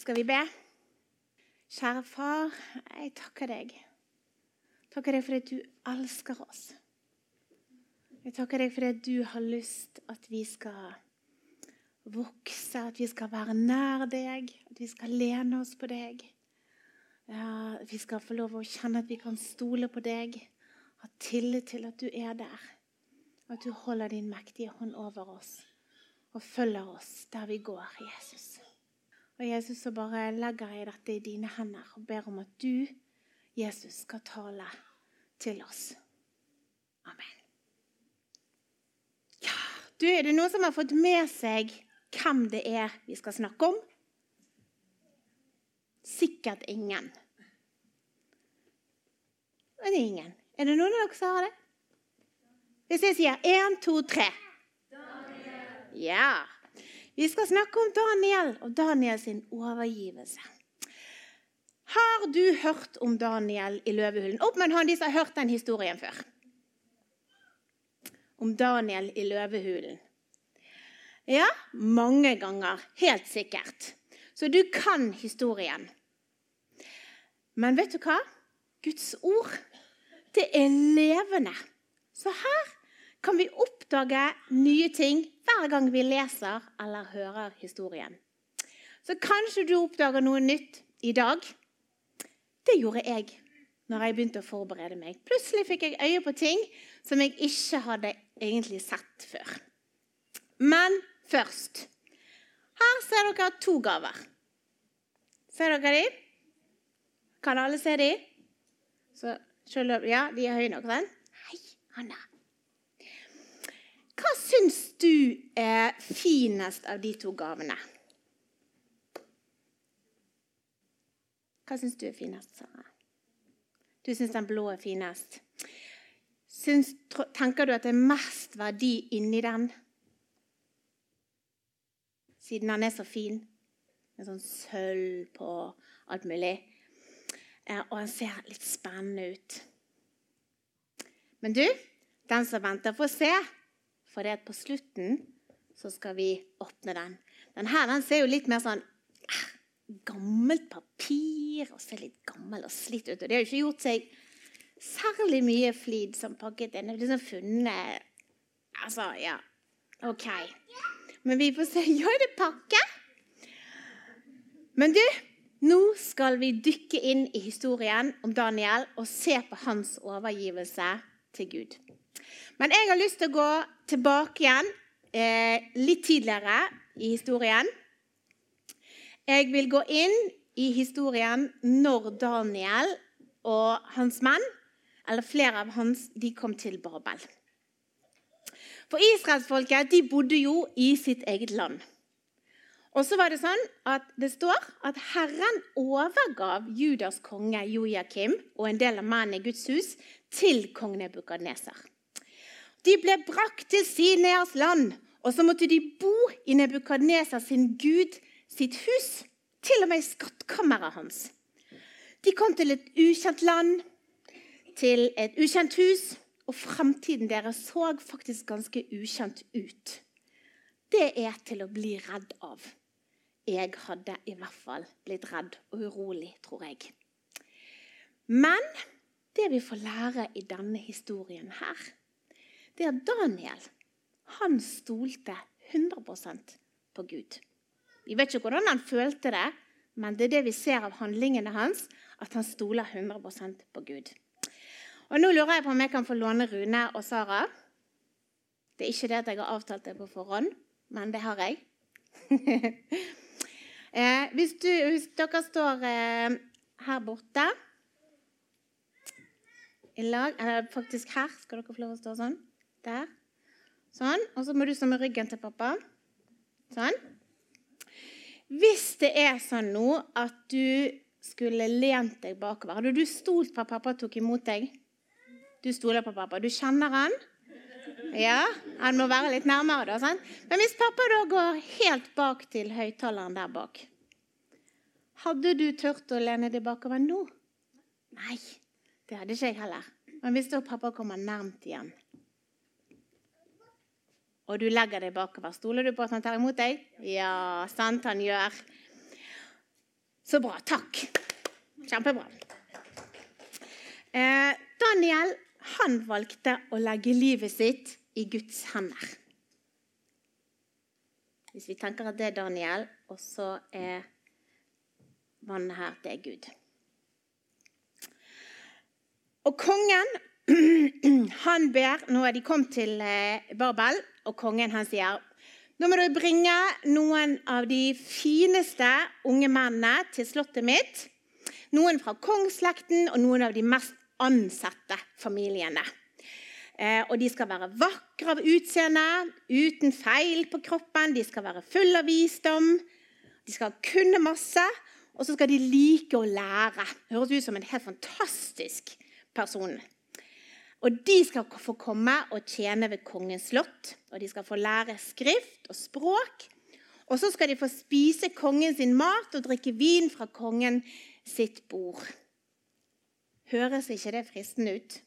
Skal vi be? Kjære far, jeg takker deg. Takker deg for at du elsker oss. Jeg takker deg for at du har lyst at vi skal vokse, at vi skal være nær deg, at vi skal lene oss på deg. Ja, vi skal få lov å kjenne at vi kan stole på deg, ha tillit til at du er der. Og at du holder din mektige hånd over oss og følger oss der vi går, Jesus. Og Jesus, så bare legger jeg dette i dine hender og ber om at du, Jesus, skal tale til oss. Amen. Ja, du, Er det noen som har fått med seg hvem det er vi skal snakke om? Sikkert ingen. Men Det er ingen. Er det noen av dere som har det? Hvis jeg sier én, to, tre. Ja. Vi skal snakke om Daniel og Daniel sin overgivelse. Har du hørt om Daniel i løvehulen? Opp med en de som har hørt den historien før. Om Daniel i løvehulen. Ja, mange ganger. Helt sikkert. Så du kan historien. Men vet du hva? Guds ord, det er levende. Så her kan vi oppdage nye ting hver gang vi leser eller hører historien. Så kanskje du oppdager noe nytt i dag. Det gjorde jeg når jeg begynte å forberede meg. Plutselig fikk jeg øye på ting som jeg ikke hadde egentlig sett før. Men først Her ser dere to gaver. Ser dere de? Kan alle se de? Så, ja, de er høye nok, sant? Hei, Hanna. Hva syns du er finest av de to gavene? Hva syns du er finest, Sara? Du syns den blå er finest. Syns, tenker du at det er mest verdi inni den? Siden den er så fin. Med sånn sølv på alt mulig. Og den ser litt spennende ut. Men du, den som venter, får se. For det at på slutten så skal vi åpne den. Den her den ser jo litt mer sånn eh, gammelt papir og ser litt gammel og slitt ut. Og det har jo ikke gjort seg særlig mye flid som pakket inn. Det er liksom funnet Altså, ja. OK. Men vi får se. Ja, det pakke. Men du, nå skal vi dykke inn i historien om Daniel og se på hans overgivelse til Gud. Men jeg har lyst til å gå tilbake igjen eh, litt tidligere i historien. Jeg vil gå inn i historien når Daniel og hans menn, eller flere av hans, de kom til Babel. For israelsfolket de bodde jo i sitt eget land. Og så var Det sånn at det står at Herren overgav Judas konge Joakim og en del av mennene i Guds hus til kong Nebukadneser. De ble brakt til Sineas land, og så måtte de bo i Nebukadneser sin gud sitt hus, til og med i skattkammeret hans. De kom til et ukjent land, til et ukjent hus, og framtiden deres så faktisk ganske ukjent ut. Det er til å bli redd av. Jeg hadde i hvert fall blitt redd og urolig, tror jeg. Men det vi får lære i denne historien her, det er at Daniel han stolte 100% på Gud. Vi vet ikke hvordan han følte det, men det er det vi ser av handlingene hans, at han stoler 100% på Gud. Og Nå lurer jeg på om jeg kan få låne Rune og Sara. Det er ikke det at jeg har avtalt det på forhånd, men det har jeg. eh, hvis, du, hvis, dere står eh, her borte i lag, eller faktisk her, skal dere få lov å stå sånn. Der. Sånn. Og så må du stå med ryggen til pappa. Sånn. Hvis det er sånn nå at du skulle lent deg bakover Hadde du stolt på at pappa tok imot deg? Du stoler på pappa. Du kjenner han? Ja, Han må være litt nærmere. da, sant? Men hvis pappa da går helt bak til høyttaleren der bak Hadde du turt å lene deg bakover nå? Nei, det hadde ikke jeg heller. Men hvis da pappa kommer nærmt igjen og du legger deg bakover. Stoler du på at han tar imot deg? Ja, sant han gjør. Så bra. Takk. Kjempebra. Eh, Daniel han valgte å legge livet sitt i Guds hender. Hvis vi tenker at det er Daniel, og så er vannet her, det er Gud. Og kongen, han ber Nå er de kommet til eh, Babel, og kongen han sier nå må du bringe noen av de fineste unge mennene til slottet mitt. Noen fra kongsslekten og noen av de mest ansette familiene. Eh, og de skal være vakre av utseende, uten feil på kroppen. De skal være fulle av visdom. De skal kunne masse, og så skal de like å lære. Høres ut som en helt fantastisk person. Og de skal få komme og tjene ved kongens slott. Og de skal få lære skrift og språk. Og så skal de få spise kongen sin mat og drikke vin fra kongen sitt bord. Høres ikke det fristende ut?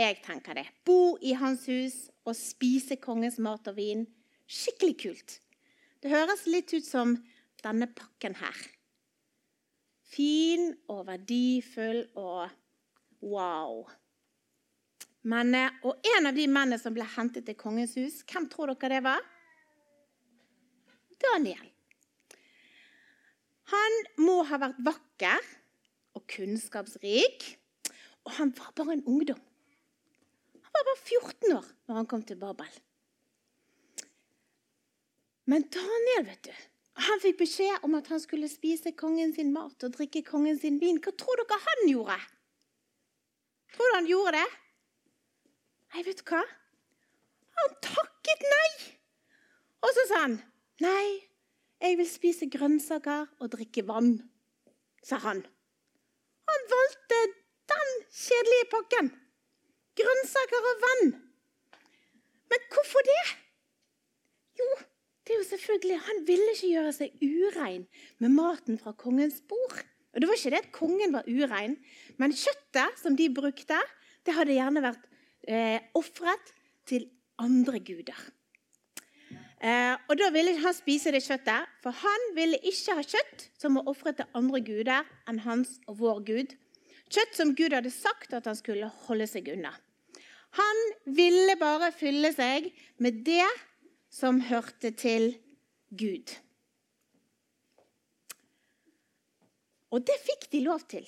Jeg tenker det. Bo i hans hus og spise kongens mat og vin. Skikkelig kult. Det høres litt ut som denne pakken her. Fin og verdifull og wow. Men, eh, og en av de mennene som ble hentet til kongens hus, hvem tror dere det var? Daniel. Han må ha vært vakker og kunnskapsrik, og han var bare en ungdom. Han var bare 14 år når han kom til Babel. Men Daniel, vet du, han fikk beskjed om at han skulle spise kongen sin mat og drikke kongen sin vin. Hva tror dere han gjorde? Tror du han gjorde det? Nei, vet du hva? Han takket nei. Og så sa han, 'Nei, jeg vil spise grønnsaker og drikke vann', sa han. Han valgte den kjedelige pakken. Grønnsaker og vann. Men hvorfor det? Jo, det er jo selvfølgelig, Han ville ikke gjøre seg urein med maten fra kongens bord. Og Det var ikke det at kongen var urein, men kjøttet som de brukte, det hadde gjerne vært eh, ofret til andre guder. Eh, og Da ville han spise det kjøttet, for han ville ikke ha kjøtt som var ofret til andre guder enn hans og vår Gud. Kjøtt som Gud hadde sagt at han skulle holde seg unna. Han ville bare fylle seg med det som hørte til Gud. Og det fikk de lov til.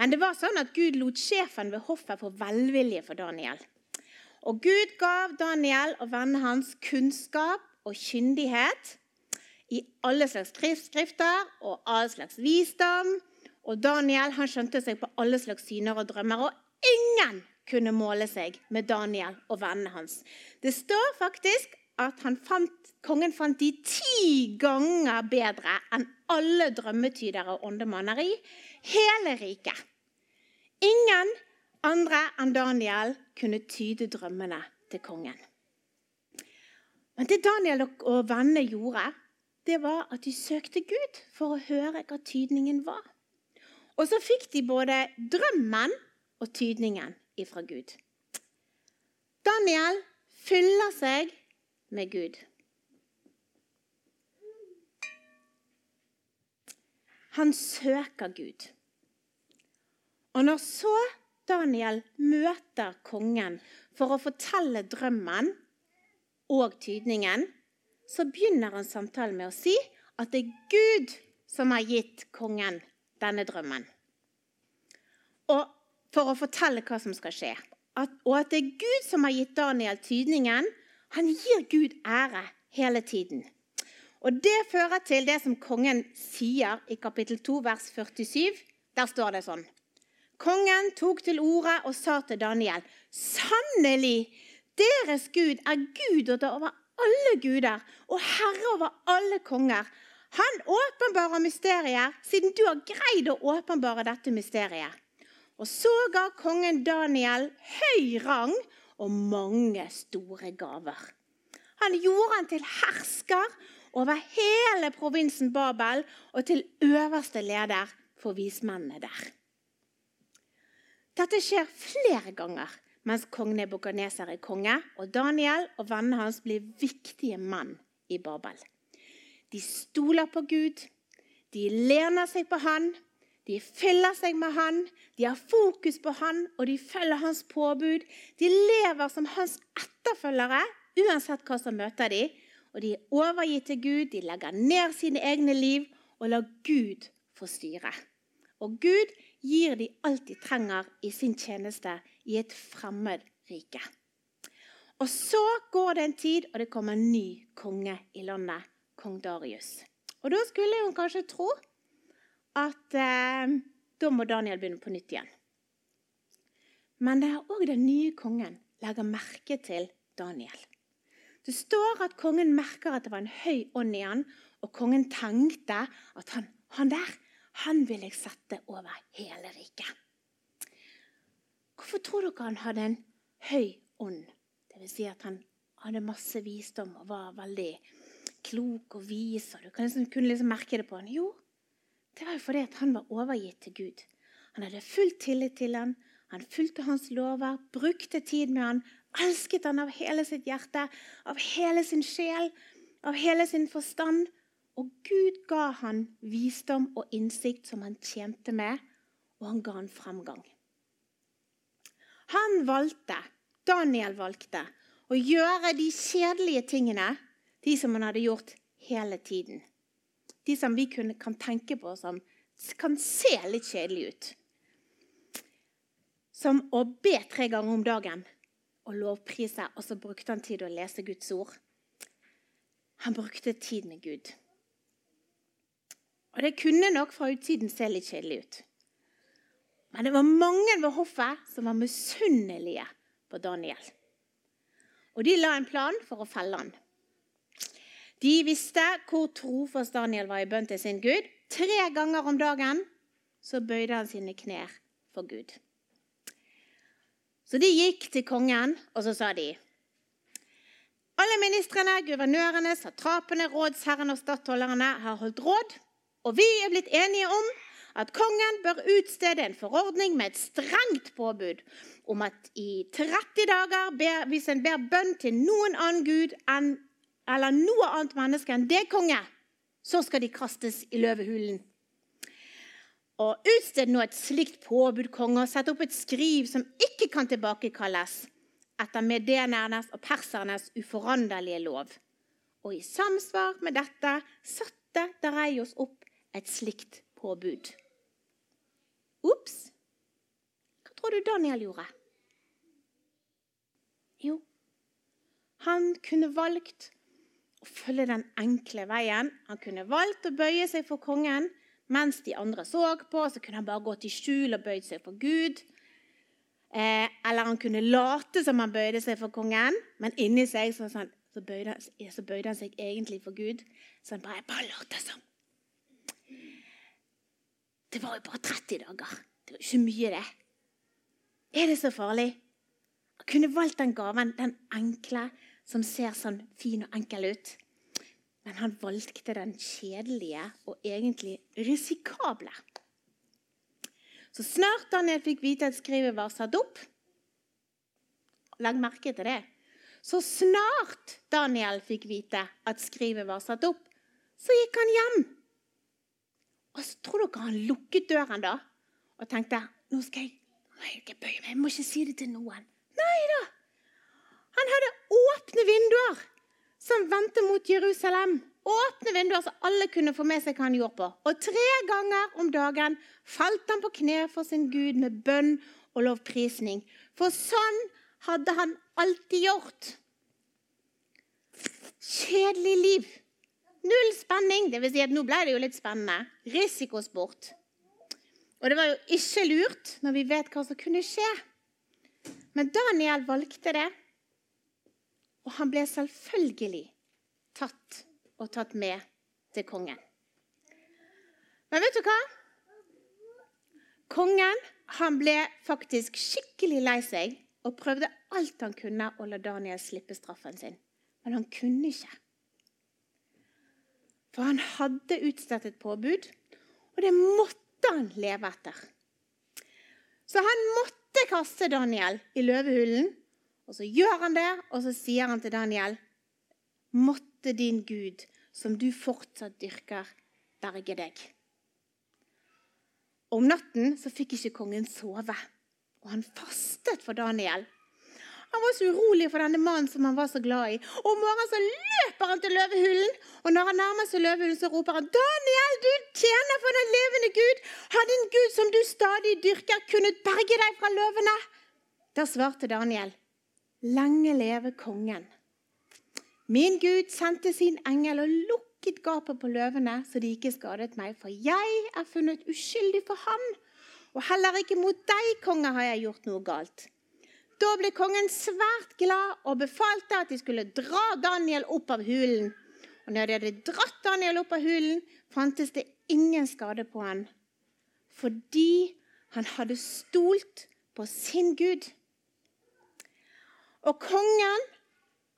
Men det var sånn at Gud lot sjefen ved hoffet få velvilje for Daniel. Og Gud gav Daniel og vennene hans kunnskap og kyndighet i alle slags skrifter og all slags visdom. Og Daniel han skjønte seg på alle slags syner og drømmer. Og ingen kunne måle seg med Daniel og vennene hans. Det står faktisk at fant, kongen fant de ti ganger bedre enn alle drømmetydere og åndemanner i hele riket. Ingen andre enn Daniel kunne tyde drømmene til kongen. Men det Daniel og vennene gjorde, det var at de søkte Gud for å høre hva tydningen var. Og så fikk de både drømmen og tydningen ifra Gud. Daniel fyller seg med Gud. Han søker Gud. Og når så Daniel møter kongen for å fortelle drømmen og tydningen, så begynner han samtalen med å si at det er Gud som har gitt kongen denne drømmen. Og for å fortelle hva som skal skje. At, og at det er Gud som har gitt Daniel tydningen. Han gir Gud ære hele tiden. Og Det fører til det som kongen sier i kapittel 2, vers 47. Der står det sånn. Kongen tok til orde og sa til Daniel.: Sannelig, deres Gud er Gud over alle guder og herre over alle konger. Han åpenbarer mysterier, siden du har greid å åpenbare dette mysteriet. Og så ga kongen Daniel høy rang og mange store gaver. Han gjorde han til hersker over hele provinsen Babel og til øverste leder for vismennene der. Dette skjer flere ganger mens kong Nebukadneser er konge, og Daniel og vennene hans blir viktige menn i Babel. De stoler på Gud. De lener seg på Han. De fyller seg med Han. De har fokus på Han, og de følger Hans påbud. De lever som Hans etterfølgere uansett hva som møter de. Og de er overgitt til Gud. De legger ned sine egne liv og lar Gud få styre. Og Gud gir de alt de trenger i sin tjeneste i et fremmed rike. Og så går det en tid, og det kommer en ny konge i landet, kong Darius. Og da skulle hun kanskje tro at eh, da må Daniel begynne på nytt igjen. Men det er òg den nye kongen legger merke til Daniel. Det står at kongen merker at det var en høy ånd i han, og kongen tenkte at han, han der han vil jeg sette over hele riket. Hvorfor tror dere han hadde en høy ånd? Det vil si at han hadde masse visdom og var veldig klok og vis. og Du liksom, kunne liksom merke det på han. Jo, det var jo fordi han var overgitt til Gud. Han hadde full tillit til ham. han fulgte hans lover, brukte tid med ham, elsket han av hele sitt hjerte, av hele sin sjel, av hele sin forstand. Og Gud ga han visdom og innsikt som han tjente med, og han ga han fremgang. Han valgte, Daniel valgte, å gjøre de kjedelige tingene, de som han hadde gjort hele tiden. De som vi kan tenke på som kan se litt kjedelige ut. Som å be tre ganger om dagen og lovprise, og så brukte han tid å lese Guds ord. Han brukte tid med Gud. Og Det kunne nok fra utsiden se litt kjedelig ut. Men det var mange ved hoffet som var misunnelige på Daniel. Og de la en plan for å felle han. De visste hvor trofast Daniel var i bønn til sin Gud. Tre ganger om dagen så bøyde han sine knær for Gud. Så de gikk til kongen, og så sa de Alle ministrene, guvernørene, satrapene, rådsherrene og stattholderne har holdt råd og vi er blitt enige om at kongen bør utstede en forordning med et strengt påbud om at i 30 dager, hvis en ber bønn til noen annen gud enn, eller noe annet menneske enn det konge, så skal de kastes i løvehulen. Og Utsted nå et slikt påbud, konge, og sett opp et skriv som ikke kan tilbakekalles etter medenernes og persernes uforanderlige lov. Og i samsvar med dette satte Dareios opp et slikt påbud. Ops! Hva tror du Daniel gjorde? Jo, han kunne valgt å følge den enkle veien. Han kunne valgt å bøye seg for kongen mens de andre så på. Så kunne han bare gått i skjul og bøyd seg for Gud. Eh, eller han kunne late som han bøyde seg for kongen, men inni seg så, så, bøyde, så bøyde, han seg egentlig for Gud. Så han bare, bare lot som. Det var jo bare 30 dager. Det var ikke mye, det. Er det så farlig? Han kunne valgt den gaven, den enkle, som ser sånn fin og enkel ut. Men han valgte den kjedelige og egentlig risikable. Så snart Daniel fikk vite at skrivet var satt opp Legg merke til det. Så snart Daniel fikk vite at skrivet var satt opp, så gikk han hjem og så tror dere han lukket døren da og tenkte nå skal jeg, nå jeg ikke bøye meg, jeg må ikke si det til noen. Nei da! Han hadde åpne vinduer som vendte mot Jerusalem. Åpne vinduer så alle kunne få med seg hva han gjorde på. Og tre ganger om dagen falt han på kne for sin Gud med bønn og lovprisning. For sånn hadde han alltid gjort. Kjedelig liv. Null spenning. Det vil si at nå ble det jo litt spennende. Risikosport. Og det var jo ikke lurt når vi vet hva som kunne skje. Men Daniel valgte det, og han ble selvfølgelig tatt og tatt med til kongen. Men vet du hva? Kongen han ble faktisk skikkelig lei seg og prøvde alt han kunne å la Daniel slippe straffen sin. Men han kunne ikke. For han hadde utstedt et påbud, og det måtte han leve etter. Så han måtte kaste Daniel i løvehulen. Og så gjør han det, og så sier han til Daniel.: Måtte din Gud som du fortsatt dyrker, berge deg. Om natten så fikk ikke kongen sove, og han fastet for Daniel. Han var så urolig for denne mannen som han var så glad i. Og Om morgenen så løper han til løvehulen, og når han nærmer seg løvehulen, så roper han Daniel, du tjener for den levende Gud. Har din Gud som du stadig dyrker, kunnet berge deg fra løvene? Da svarte Daniel, lenge leve kongen. Min Gud sendte sin engel og lukket gapet på løvene, så de ikke skadet meg, for jeg er funnet uskyldig for ham. Og heller ikke mot deg, konge, har jeg gjort noe galt. Da ble kongen svært glad og befalte at de skulle dra Daniel opp av hulen. Og når de hadde dratt Daniel opp av hulen, fantes det ingen skade på han, fordi han hadde stolt på sin Gud. Og kongen,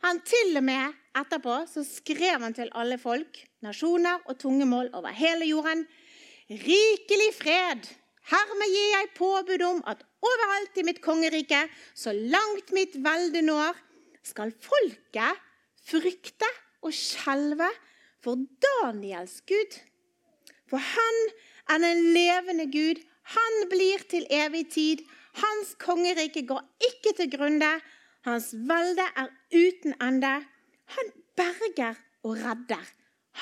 han til og med etterpå, så skrev han til alle folk, nasjoner og tungemål over hele jorden. Rikelig fred. Hermed gir jeg påbud om at overalt i mitt kongerike, så langt mitt velde når, skal folket frykte og skjelve for Daniels Gud. For han er den levende Gud. Han blir til evig tid. Hans kongerike går ikke til grunne. Hans velde er uten ende. Han berger og redder.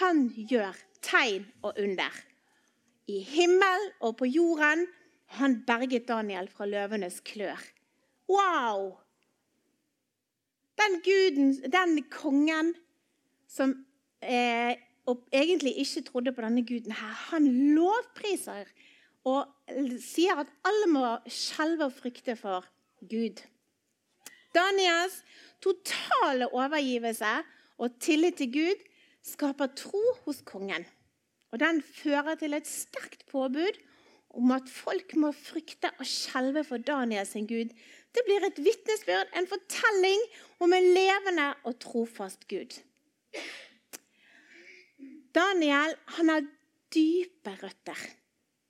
Han gjør tegn og under. I himmel og på jorden han berget Daniel fra løvenes klør. Wow! Den guden, den kongen som eh, egentlig ikke trodde på denne guden her, han lovpriser og sier at alle må skjelve og frykte for Gud. Daniels totale overgivelse og tillit til Gud skaper tro hos kongen. Og Den fører til et sterkt påbud om at folk må frykte og skjelve for Daniel sin Gud. Det blir et vitnesbyrd, en fortelling om en levende og trofast Gud. Daniel han har dype røtter,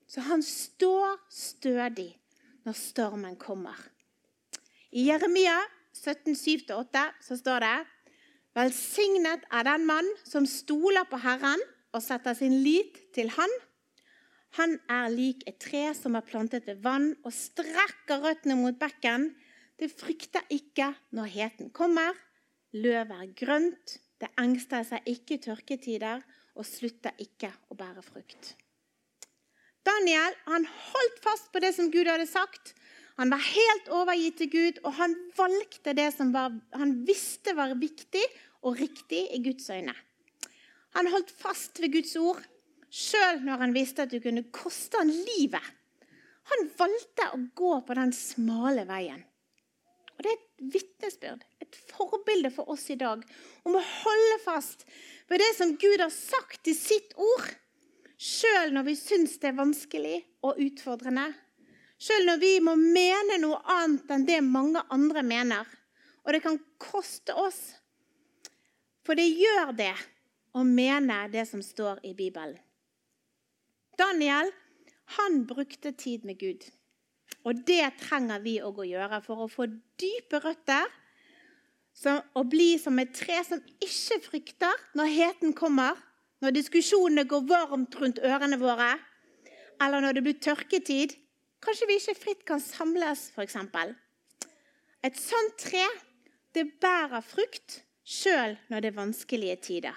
så han står stødig når stormen kommer. I Jeremia 17, 7-8 så står det Velsignet er den mann som stoler på Herren og setter sin lit til Han han er lik et tre som er plantet ved vann og strekker røttene mot bekken. Det frykter ikke når heten kommer. Løvet er grønt, det engster seg ikke i tørketider og slutter ikke å bære frukt. Daniel han holdt fast på det som Gud hadde sagt. Han var helt overgitt til Gud, og han valgte det som var, han visste var viktig og riktig i Guds øyne. Han holdt fast ved Guds ord sjøl når han visste at det kunne koste han livet. Han valgte å gå på den smale veien. Og Det er et vitnesbyrd, et forbilde for oss i dag, om å holde fast ved det som Gud har sagt i sitt ord, sjøl når vi syns det er vanskelig og utfordrende. Sjøl når vi må mene noe annet enn det mange andre mener. Og det kan koste oss. For det gjør det å mene det som står i Bibelen. Daniel han brukte tid med Gud. Og det trenger vi òg å gjøre for å få dype røtter og bli som et tre som ikke frykter når heten kommer, når diskusjonene går varmt rundt ørene våre, eller når det blir tørketid. Kanskje vi ikke fritt kan samles, f.eks. Et sånt tre det bærer frukt sjøl når det er vanskelige tider.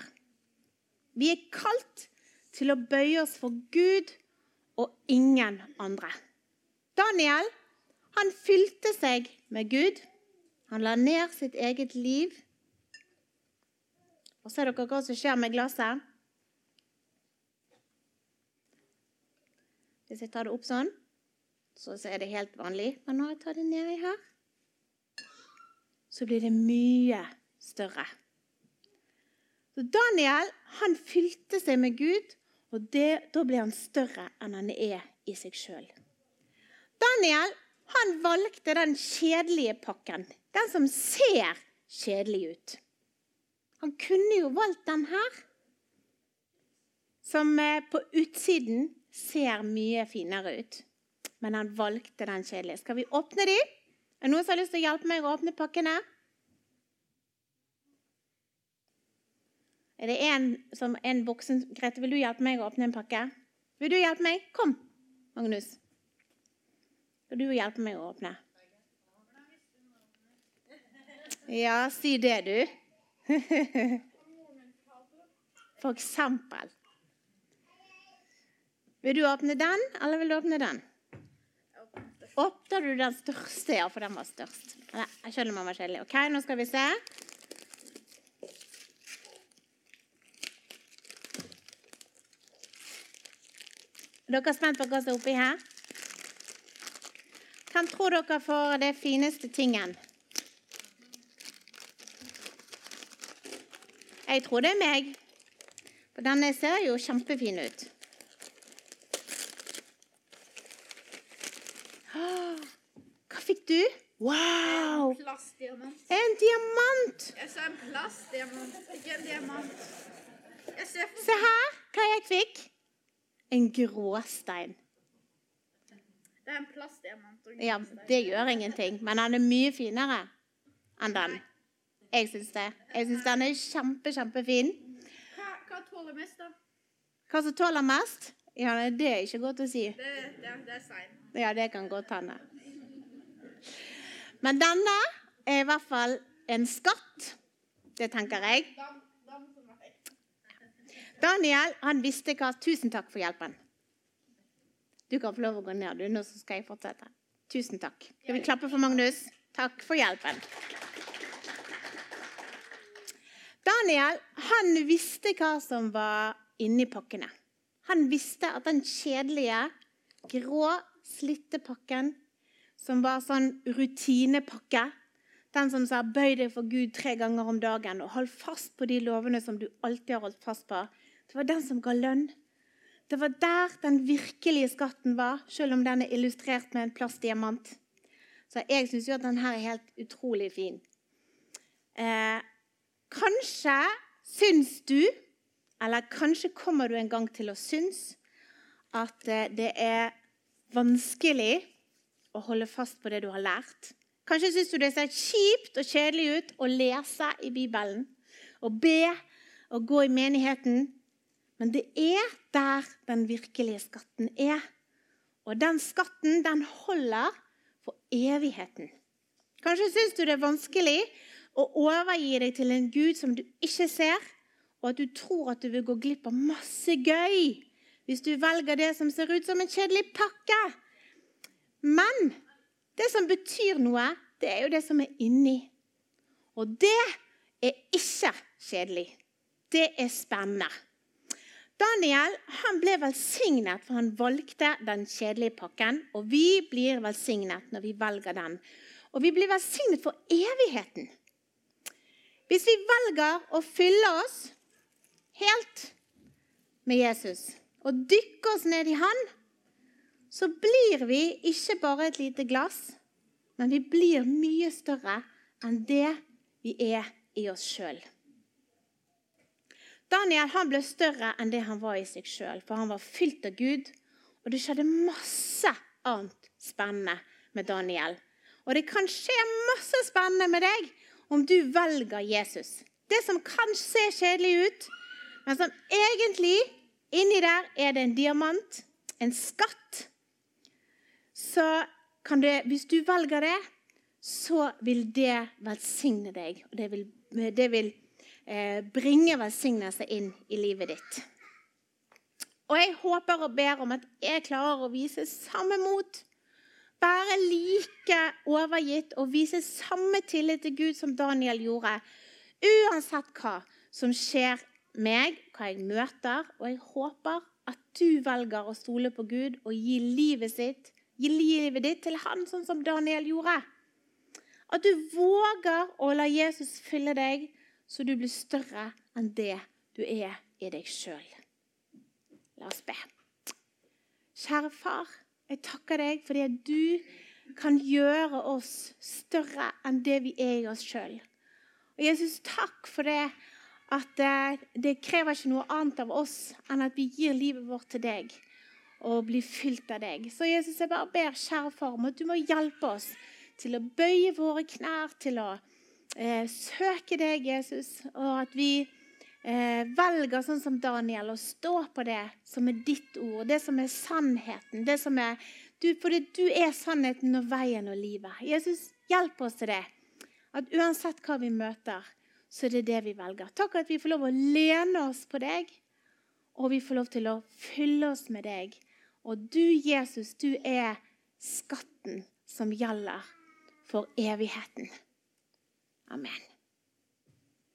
Vi er kalt til å bøye oss for Gud og ingen andre. Daniel han fylte seg med Gud. Han la ned sitt eget liv. Og Ser dere hva som skjer med glasset? Hvis jeg tar det opp sånn, så er det helt vanlig. Men når jeg tar det nedi her, så blir det mye større. Så Daniel han fylte seg med Gud, og det, Da blir han større enn han er i seg sjøl. Daniel han valgte den kjedelige pakken. Den som ser kjedelig ut. Han kunne jo valgt den her, som eh, på utsiden ser mye finere ut. Men han valgte den kjedelige. Skal vi åpne de? Er det noen som har lyst til å hjelpe meg å åpne pakkene? Er det en, som, en voksen Grete, vil du hjelpe meg å åpne en pakke? Vil du hjelpe meg? Kom, Magnus. Skal du hjelpe meg å åpne? Ja, si det, du. For eksempel. Vil du åpne den, eller vil du åpne den? Åpner du den største? Ja, for den var størst. Nei, jeg skjønner man var kjedelig. Ok, nå skal vi se. Dere Er spent på hva som er oppi her? Hvem tror dere får det fineste tingen? Jeg tror det er meg. For denne ser jo kjempefin ut. Hva fikk du? Wow! Plastdiamant. En diamant! Jeg sa en plastdiamant, ikke en diamant. Jeg ser for Se her hva jeg fikk. En gråstein. Det er en plastdiamant. Ja, det gjør ingenting, men han er mye finere enn den. Jeg syns det. Jeg syns den er kjempe, kjempefin. Hva, hva tåler mest, da? Hva som tåler mest? Ja, Det er ikke godt å si. Det, det, det er sein. Ja, det kan godt hende. Men denne er i hvert fall en skatt. Det tenker jeg. Daniel han visste hva Tusen takk for hjelpen. Du kan få lov å gå ned, du, nå så skal jeg fortsette. Tusen takk. Skal vi klappe for Magnus? Takk for hjelpen. Daniel han visste hva som var inni pakkene. Han visste at den kjedelige, grå, slitte pakken, som var sånn rutinepakke, den som sa 'bøy deg for Gud tre ganger om dagen' og 'hold fast på de lovene som du alltid har holdt fast på', det var den som ga lønn. Det var der den virkelige skatten var, selv om den er illustrert med en plastdiamant. Så jeg syns jo at den her er helt utrolig fin. Eh, kanskje syns du, eller kanskje kommer du en gang til å synes, at eh, det er vanskelig å holde fast på det du har lært. Kanskje syns du det ser kjipt og kjedelig ut å lese i Bibelen, og be og gå i menigheten. Men det er der den virkelige skatten er. Og den skatten, den holder for evigheten. Kanskje syns du det er vanskelig å overgi deg til en Gud som du ikke ser, og at du tror at du vil gå glipp av masse gøy hvis du velger det som ser ut som en kjedelig pakke. Men det som betyr noe, det er jo det som er inni. Og det er ikke kjedelig. Det er spennende. Daniel han ble velsignet, for han valgte den kjedelige pakken. Og vi blir velsignet når vi velger den. Og vi blir velsignet for evigheten. Hvis vi velger å fylle oss helt med Jesus og dykke oss ned i Han, så blir vi ikke bare et lite glass, men vi blir mye større enn det vi er i oss sjøl. Daniel han ble større enn det han var i seg sjøl, for han var fylt av Gud. Og det skjedde masse annet spennende med Daniel. Og det kan skje masse spennende med deg om du velger Jesus. Det som kan se kjedelig ut, men som egentlig inni der er det en diamant, en skatt. Så kan det, hvis du velger det, så vil det velsigne deg. Og det vil, det vil eh, bringe velsignelse inn i livet ditt. Og jeg håper og ber om at jeg klarer å vise samme mot. Være like overgitt og vise samme tillit til Gud som Daniel gjorde. Uansett hva som skjer meg, hva jeg møter. Og jeg håper at du velger å stole på Gud og gi livet, sitt, gi livet ditt til han, sånn som Daniel gjorde. At du våger å la Jesus fylle deg, så du blir større enn det du er i deg sjøl. La oss be. Kjære far, jeg takker deg fordi at du kan gjøre oss større enn det vi er i oss sjøl. Og Jesus, takk for det at eh, det krever ikke noe annet av oss enn at vi gir livet vårt til deg og bli fylt av deg. Så Jesus, jeg bare ber, kjære far, om at du må hjelpe oss til å bøye våre knær, til å eh, søke deg, Jesus, og at vi eh, velger sånn som Daniel å stå på det som er ditt ord, det som er sannheten. det som er, du, For du er sannheten og veien og livet. Jesus, hjelp oss til det. At uansett hva vi møter, så er det det vi velger. Takk at vi får lov å lene oss på deg, og vi får lov til å fylle oss med deg. Og du, Jesus, du er skatten som gjelder for evigheten. Amen.